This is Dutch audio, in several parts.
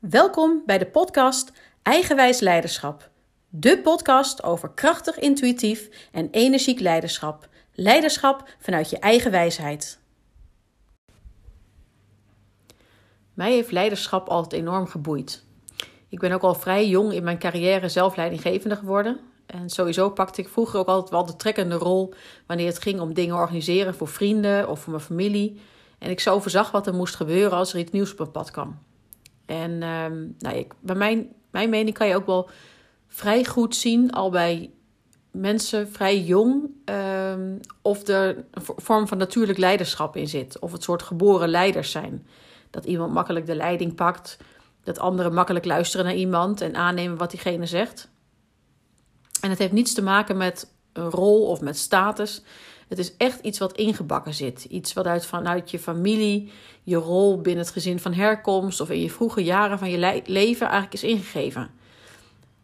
Welkom bij de podcast Eigenwijs Leiderschap. De podcast over krachtig, intuïtief en energiek leiderschap. Leiderschap vanuit je eigen wijsheid. Mij heeft leiderschap altijd enorm geboeid. Ik ben ook al vrij jong in mijn carrière zelf leidinggevende geworden. En sowieso pakte ik vroeger ook altijd wel de trekkende rol wanneer het ging om dingen organiseren voor vrienden of voor mijn familie. En ik zo overzag wat er moest gebeuren als er iets nieuws op mijn pad kwam. En um, nou, ik, bij mijn, mijn mening kan je ook wel vrij goed zien, al bij mensen vrij jong, um, of er een vorm van natuurlijk leiderschap in zit. Of het soort geboren leiders zijn. Dat iemand makkelijk de leiding pakt, dat anderen makkelijk luisteren naar iemand en aannemen wat diegene zegt. En het heeft niets te maken met een rol of met status. Het is echt iets wat ingebakken zit. Iets wat uit, vanuit je familie, je rol binnen het gezin van herkomst of in je vroege jaren van je leven eigenlijk is ingegeven.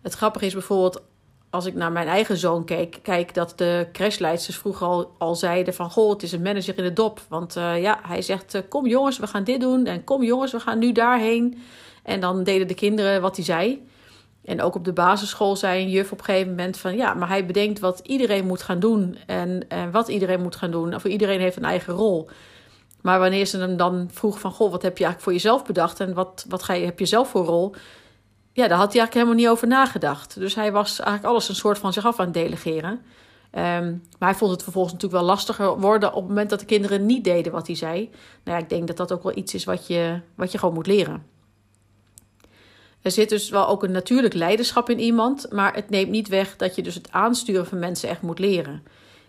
Het grappige is bijvoorbeeld, als ik naar mijn eigen zoon keek, kijk dat de crashleidsters vroeger al, al zeiden van... Goh, het is een manager in de dop. Want uh, ja, hij zegt, uh, kom jongens, we gaan dit doen. En kom jongens, we gaan nu daarheen. En dan deden de kinderen wat hij zei. En ook op de basisschool zei een juf op een gegeven moment van... ja, maar hij bedenkt wat iedereen moet gaan doen en, en wat iedereen moet gaan doen. Of iedereen heeft een eigen rol. Maar wanneer ze hem dan vroeg van... goh, wat heb je eigenlijk voor jezelf bedacht en wat, wat ga je, heb je zelf voor rol... ja, daar had hij eigenlijk helemaal niet over nagedacht. Dus hij was eigenlijk alles een soort van zich af aan het delegeren. Um, maar hij vond het vervolgens natuurlijk wel lastiger worden... op het moment dat de kinderen niet deden wat hij zei. Nou ja, ik denk dat dat ook wel iets is wat je, wat je gewoon moet leren. Er zit dus wel ook een natuurlijk leiderschap in iemand, maar het neemt niet weg dat je dus het aansturen van mensen echt moet leren.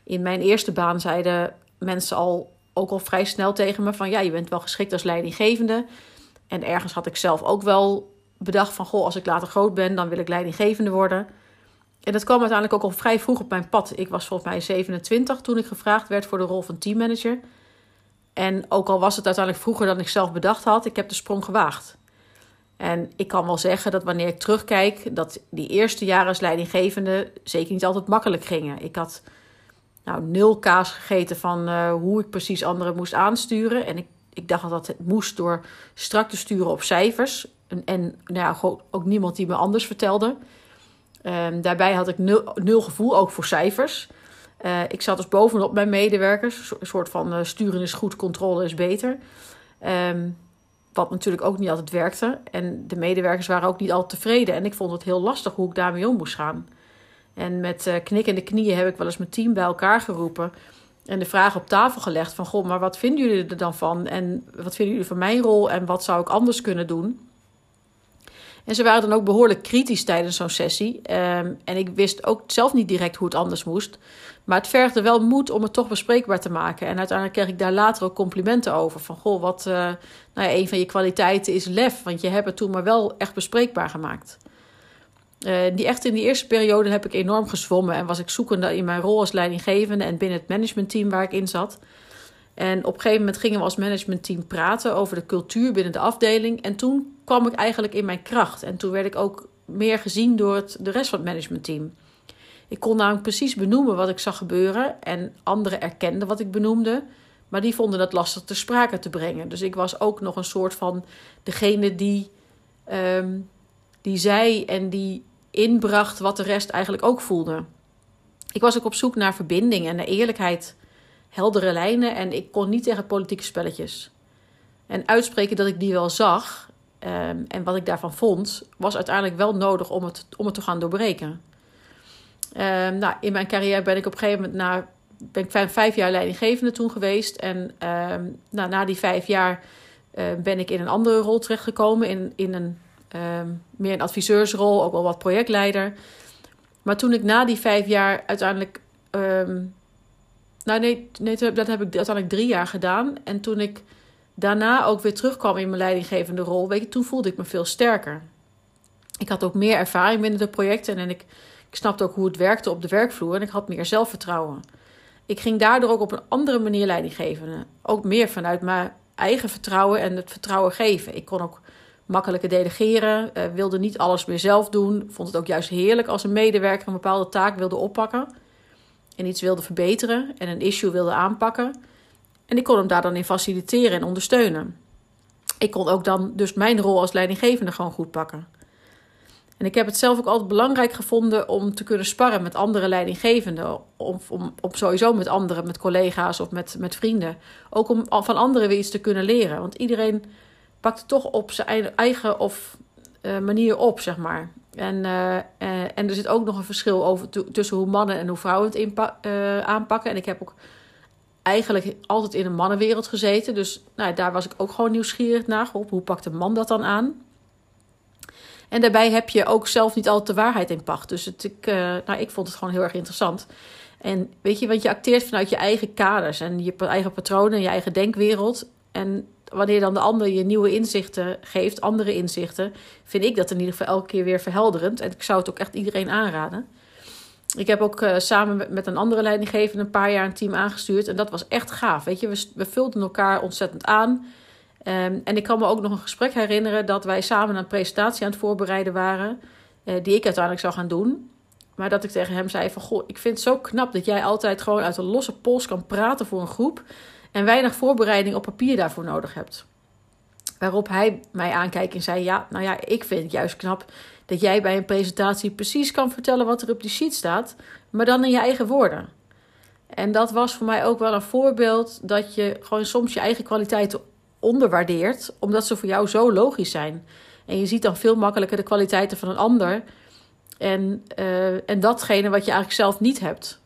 In mijn eerste baan zeiden mensen al ook al vrij snel tegen me van ja, je bent wel geschikt als leidinggevende. En ergens had ik zelf ook wel bedacht van goh, als ik later groot ben, dan wil ik leidinggevende worden. En dat kwam uiteindelijk ook al vrij vroeg op mijn pad. Ik was volgens mij 27 toen ik gevraagd werd voor de rol van teammanager. En ook al was het uiteindelijk vroeger dan ik zelf bedacht had, ik heb de sprong gewaagd. En ik kan wel zeggen dat wanneer ik terugkijk, dat die eerste jaren als leidinggevende zeker niet altijd makkelijk gingen. Ik had nou, nul kaas gegeten van uh, hoe ik precies anderen moest aansturen. En ik, ik dacht dat het moest door strak te sturen op cijfers. En, en nou ja, ook niemand die me anders vertelde. Um, daarbij had ik nul, nul, gevoel ook voor cijfers. Uh, ik zat dus bovenop mijn medewerkers. Een soort van uh, sturen is goed, controle is beter. Um, wat natuurlijk ook niet altijd werkte. En de medewerkers waren ook niet altijd tevreden. En ik vond het heel lastig hoe ik daarmee om moest gaan. En met uh, knikkende knieën heb ik wel eens mijn team bij elkaar geroepen. En de vraag op tafel gelegd van... Goh, maar wat vinden jullie er dan van? En wat vinden jullie van mijn rol? En wat zou ik anders kunnen doen? En ze waren dan ook behoorlijk kritisch tijdens zo'n sessie. Um, en ik wist ook zelf niet direct hoe het anders moest. Maar het vergde wel moed om het toch bespreekbaar te maken. En uiteindelijk kreeg ik daar later ook complimenten over. Van goh, wat, uh, nou ja, een van je kwaliteiten is lef. Want je hebt het toen maar wel echt bespreekbaar gemaakt. Uh, die echt in die eerste periode heb ik enorm gezwommen. En was ik zoekende in mijn rol als leidinggevende en binnen het managementteam waar ik in zat. En op een gegeven moment gingen we als managementteam praten over de cultuur binnen de afdeling. En toen kwam ik eigenlijk in mijn kracht. En toen werd ik ook meer gezien door het, de rest van het managementteam. Ik kon namelijk precies benoemen wat ik zag gebeuren. En anderen erkenden wat ik benoemde. Maar die vonden het lastig te sprake te brengen. Dus ik was ook nog een soort van degene die, um, die zei en die inbracht wat de rest eigenlijk ook voelde. Ik was ook op zoek naar verbinding en naar eerlijkheid, heldere lijnen en ik kon niet tegen politieke spelletjes. En uitspreken dat ik die wel zag um, en wat ik daarvan vond, was uiteindelijk wel nodig om het, om het te gaan doorbreken. Um, nou, in mijn carrière ben ik op een gegeven moment na, ben ik vijf, jaar leidinggevende toen geweest. En um, nou, na die vijf jaar uh, ben ik in een andere rol terechtgekomen. In, in een meer een adviseursrol, ook wel wat projectleider. Maar toen ik na die vijf jaar uiteindelijk. nou, nee, nee, dat heb ik uiteindelijk drie jaar gedaan. En toen ik daarna ook weer terugkwam in mijn leidinggevende rol, weet je, toen voelde ik me veel sterker. Ik had ook meer ervaring binnen de projecten en ik ik snapte ook hoe het werkte op de werkvloer en ik had meer zelfvertrouwen. Ik ging daardoor ook op een andere manier leiding geven. Ook meer vanuit mijn eigen vertrouwen en het vertrouwen geven. Ik kon ook makkelijker delegeren, uh, wilde niet alles meer zelf doen. Vond het ook juist heerlijk als een medewerker een bepaalde taak wilde oppakken. En iets wilde verbeteren en een issue wilde aanpakken. En ik kon hem daar dan in faciliteren en ondersteunen. ik kon ook dan dus mijn rol als leidinggevende gewoon goed pakken. En ik heb het zelf ook altijd belangrijk gevonden om te kunnen sparren met andere leidinggevenden. Om, om, om sowieso met anderen, met collega's of met, met vrienden. Ook om van anderen weer iets te kunnen leren. Want iedereen pakt het toch op zijn eigen of, uh, manier op, zeg maar. En, uh, uh, en er zit ook nog een verschil over tussen hoe mannen en hoe vrouwen het aanpakken. En ik heb ook eigenlijk altijd in een mannenwereld gezeten. Dus nou, daar was ik ook gewoon nieuwsgierig naar. Op hoe pakt een man dat dan aan? En daarbij heb je ook zelf niet altijd de waarheid in pacht. Dus het, ik, uh, nou, ik vond het gewoon heel erg interessant. En weet je, want je acteert vanuit je eigen kaders en je eigen patronen en je eigen denkwereld. En wanneer dan de ander je nieuwe inzichten geeft, andere inzichten, vind ik dat in ieder geval elke keer weer verhelderend. En ik zou het ook echt iedereen aanraden. Ik heb ook uh, samen met een andere leidinggever een paar jaar een team aangestuurd. En dat was echt gaaf. Weet je, we, vulden elkaar ontzettend aan. Um, en ik kan me ook nog een gesprek herinneren dat wij samen een presentatie aan het voorbereiden waren. Uh, die ik uiteindelijk zou gaan doen. Maar dat ik tegen hem zei van... Goh, ik vind het zo knap dat jij altijd gewoon uit een losse pols kan praten voor een groep. En weinig voorbereiding op papier daarvoor nodig hebt. Waarop hij mij aankijkt en zei: Ja, nou ja, ik vind het juist knap dat jij bij een presentatie precies kan vertellen wat er op die sheet staat, maar dan in je eigen woorden. En dat was voor mij ook wel een voorbeeld dat je gewoon soms je eigen kwaliteiten onderwaardeert, omdat ze voor jou zo logisch zijn. En je ziet dan veel makkelijker de kwaliteiten van een ander en, uh, en datgene wat je eigenlijk zelf niet hebt.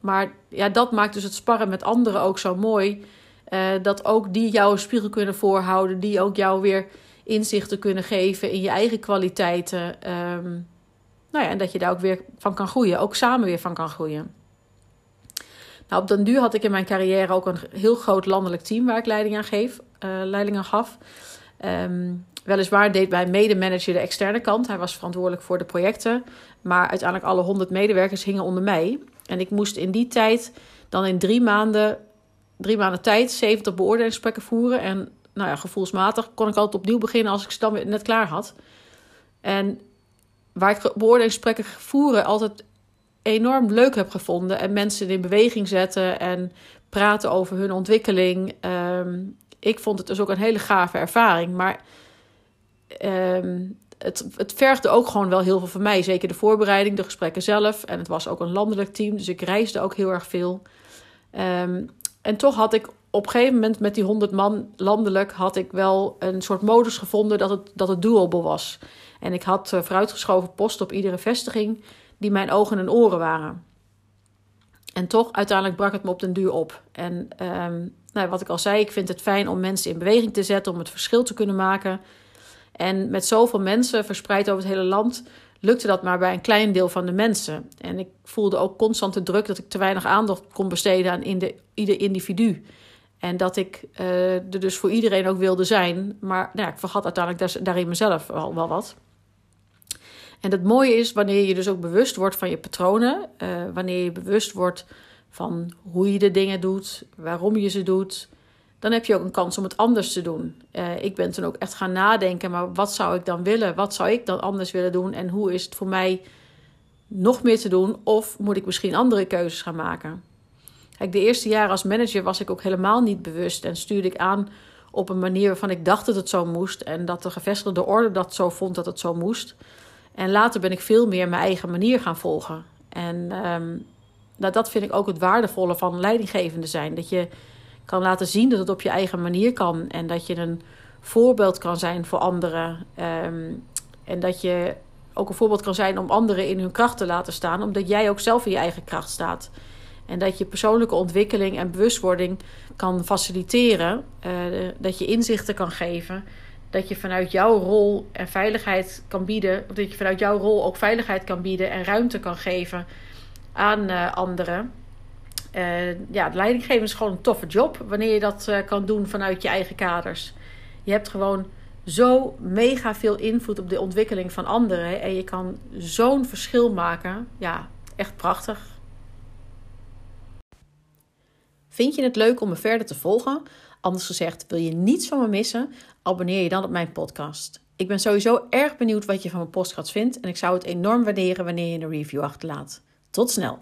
Maar ja, dat maakt dus het sparren met anderen ook zo mooi. Uh, dat ook die jou een spiegel kunnen voorhouden, die ook jou weer inzichten kunnen geven in je eigen kwaliteiten. Um, nou ja, en dat je daar ook weer van kan groeien, ook samen weer van kan groeien. Nou, op den duur had ik in mijn carrière ook een heel groot landelijk team waar ik leiding aan, geef, uh, gaf. Um, weliswaar deed mijn medemanager de externe kant. Hij was verantwoordelijk voor de projecten. Maar uiteindelijk alle 100 medewerkers hingen onder mij. En ik moest in die tijd dan in drie maanden, drie maanden tijd 70 beoordelingsgesprekken voeren. En nou ja, gevoelsmatig kon ik altijd opnieuw beginnen als ik ze dan weer net klaar had. En waar ik beoordelingsgesprekken voeren altijd enorm leuk heb gevonden. En mensen in beweging zetten en praten over hun ontwikkeling. Um, ik vond het dus ook een hele gave ervaring. Maar um, het, het vergde ook gewoon wel heel veel van mij. Zeker de voorbereiding, de gesprekken zelf. En het was ook een landelijk team, dus ik reisde ook heel erg veel. Um, en toch had ik op een gegeven moment met die 100 man landelijk... had ik wel een soort modus gevonden dat het, dat het doable was. En ik had uh, vooruitgeschoven post op iedere vestiging... die mijn ogen en oren waren. En toch, uiteindelijk brak het me op den duur op. En um, nou, wat ik al zei, ik vind het fijn om mensen in beweging te zetten... om het verschil te kunnen maken... En met zoveel mensen verspreid over het hele land lukte dat maar bij een klein deel van de mensen. En ik voelde ook constant de druk dat ik te weinig aandacht kon besteden aan ieder individu. En dat ik uh, er dus voor iedereen ook wilde zijn. Maar nou ja, ik vergat uiteindelijk daarin mezelf wel, wat. En het mooie is wanneer je dus ook bewust wordt van je patronen. Uh, wanneer je bewust wordt van hoe je de dingen doet, waarom je ze doet dan heb je ook een kans om het anders te doen. Uh, ik ben toen ook echt gaan nadenken, maar wat zou ik dan willen? Wat zou ik dan anders willen doen? En hoe is het voor mij nog meer te doen? Of moet ik misschien andere keuzes gaan maken? Kijk, de eerste jaren als manager was ik ook helemaal niet bewust en stuurde ik aan op een manier waarvan ik dacht dat het zo moest en dat de gevestigde orde dat zo vond dat het zo moest. En later ben ik veel meer mijn eigen manier gaan volgen. En um, dat vind ik ook het waardevolle van leidinggevende zijn. Dat je kan laten zien dat het op je eigen manier kan. En dat je een voorbeeld kan zijn voor anderen. Um, en dat je ook een voorbeeld kan zijn om anderen in hun kracht te laten staan, omdat jij ook zelf in je eigen kracht staat. En dat je persoonlijke ontwikkeling en bewustwording kan faciliteren. Uh, dat je inzichten kan geven. Dat je vanuit jouw rol en veiligheid kan bieden. Of dat je vanuit jouw rol ook veiligheid kan bieden en ruimte kan geven aan uh, anderen. Uh, ja, leidinggeven is gewoon een toffe job wanneer je dat kan doen vanuit je eigen kaders. Je hebt gewoon zo mega veel invloed op de ontwikkeling van anderen en je kan zo'n verschil maken. Ja, echt prachtig. Vind je het leuk om me verder te volgen? Anders gezegd, wil je niets van me missen? Abonneer je dan op mijn podcast. Ik ben sowieso erg benieuwd wat je van mijn podcast vindt en ik zou het enorm waarderen wanneer je een review achterlaat. Tot snel!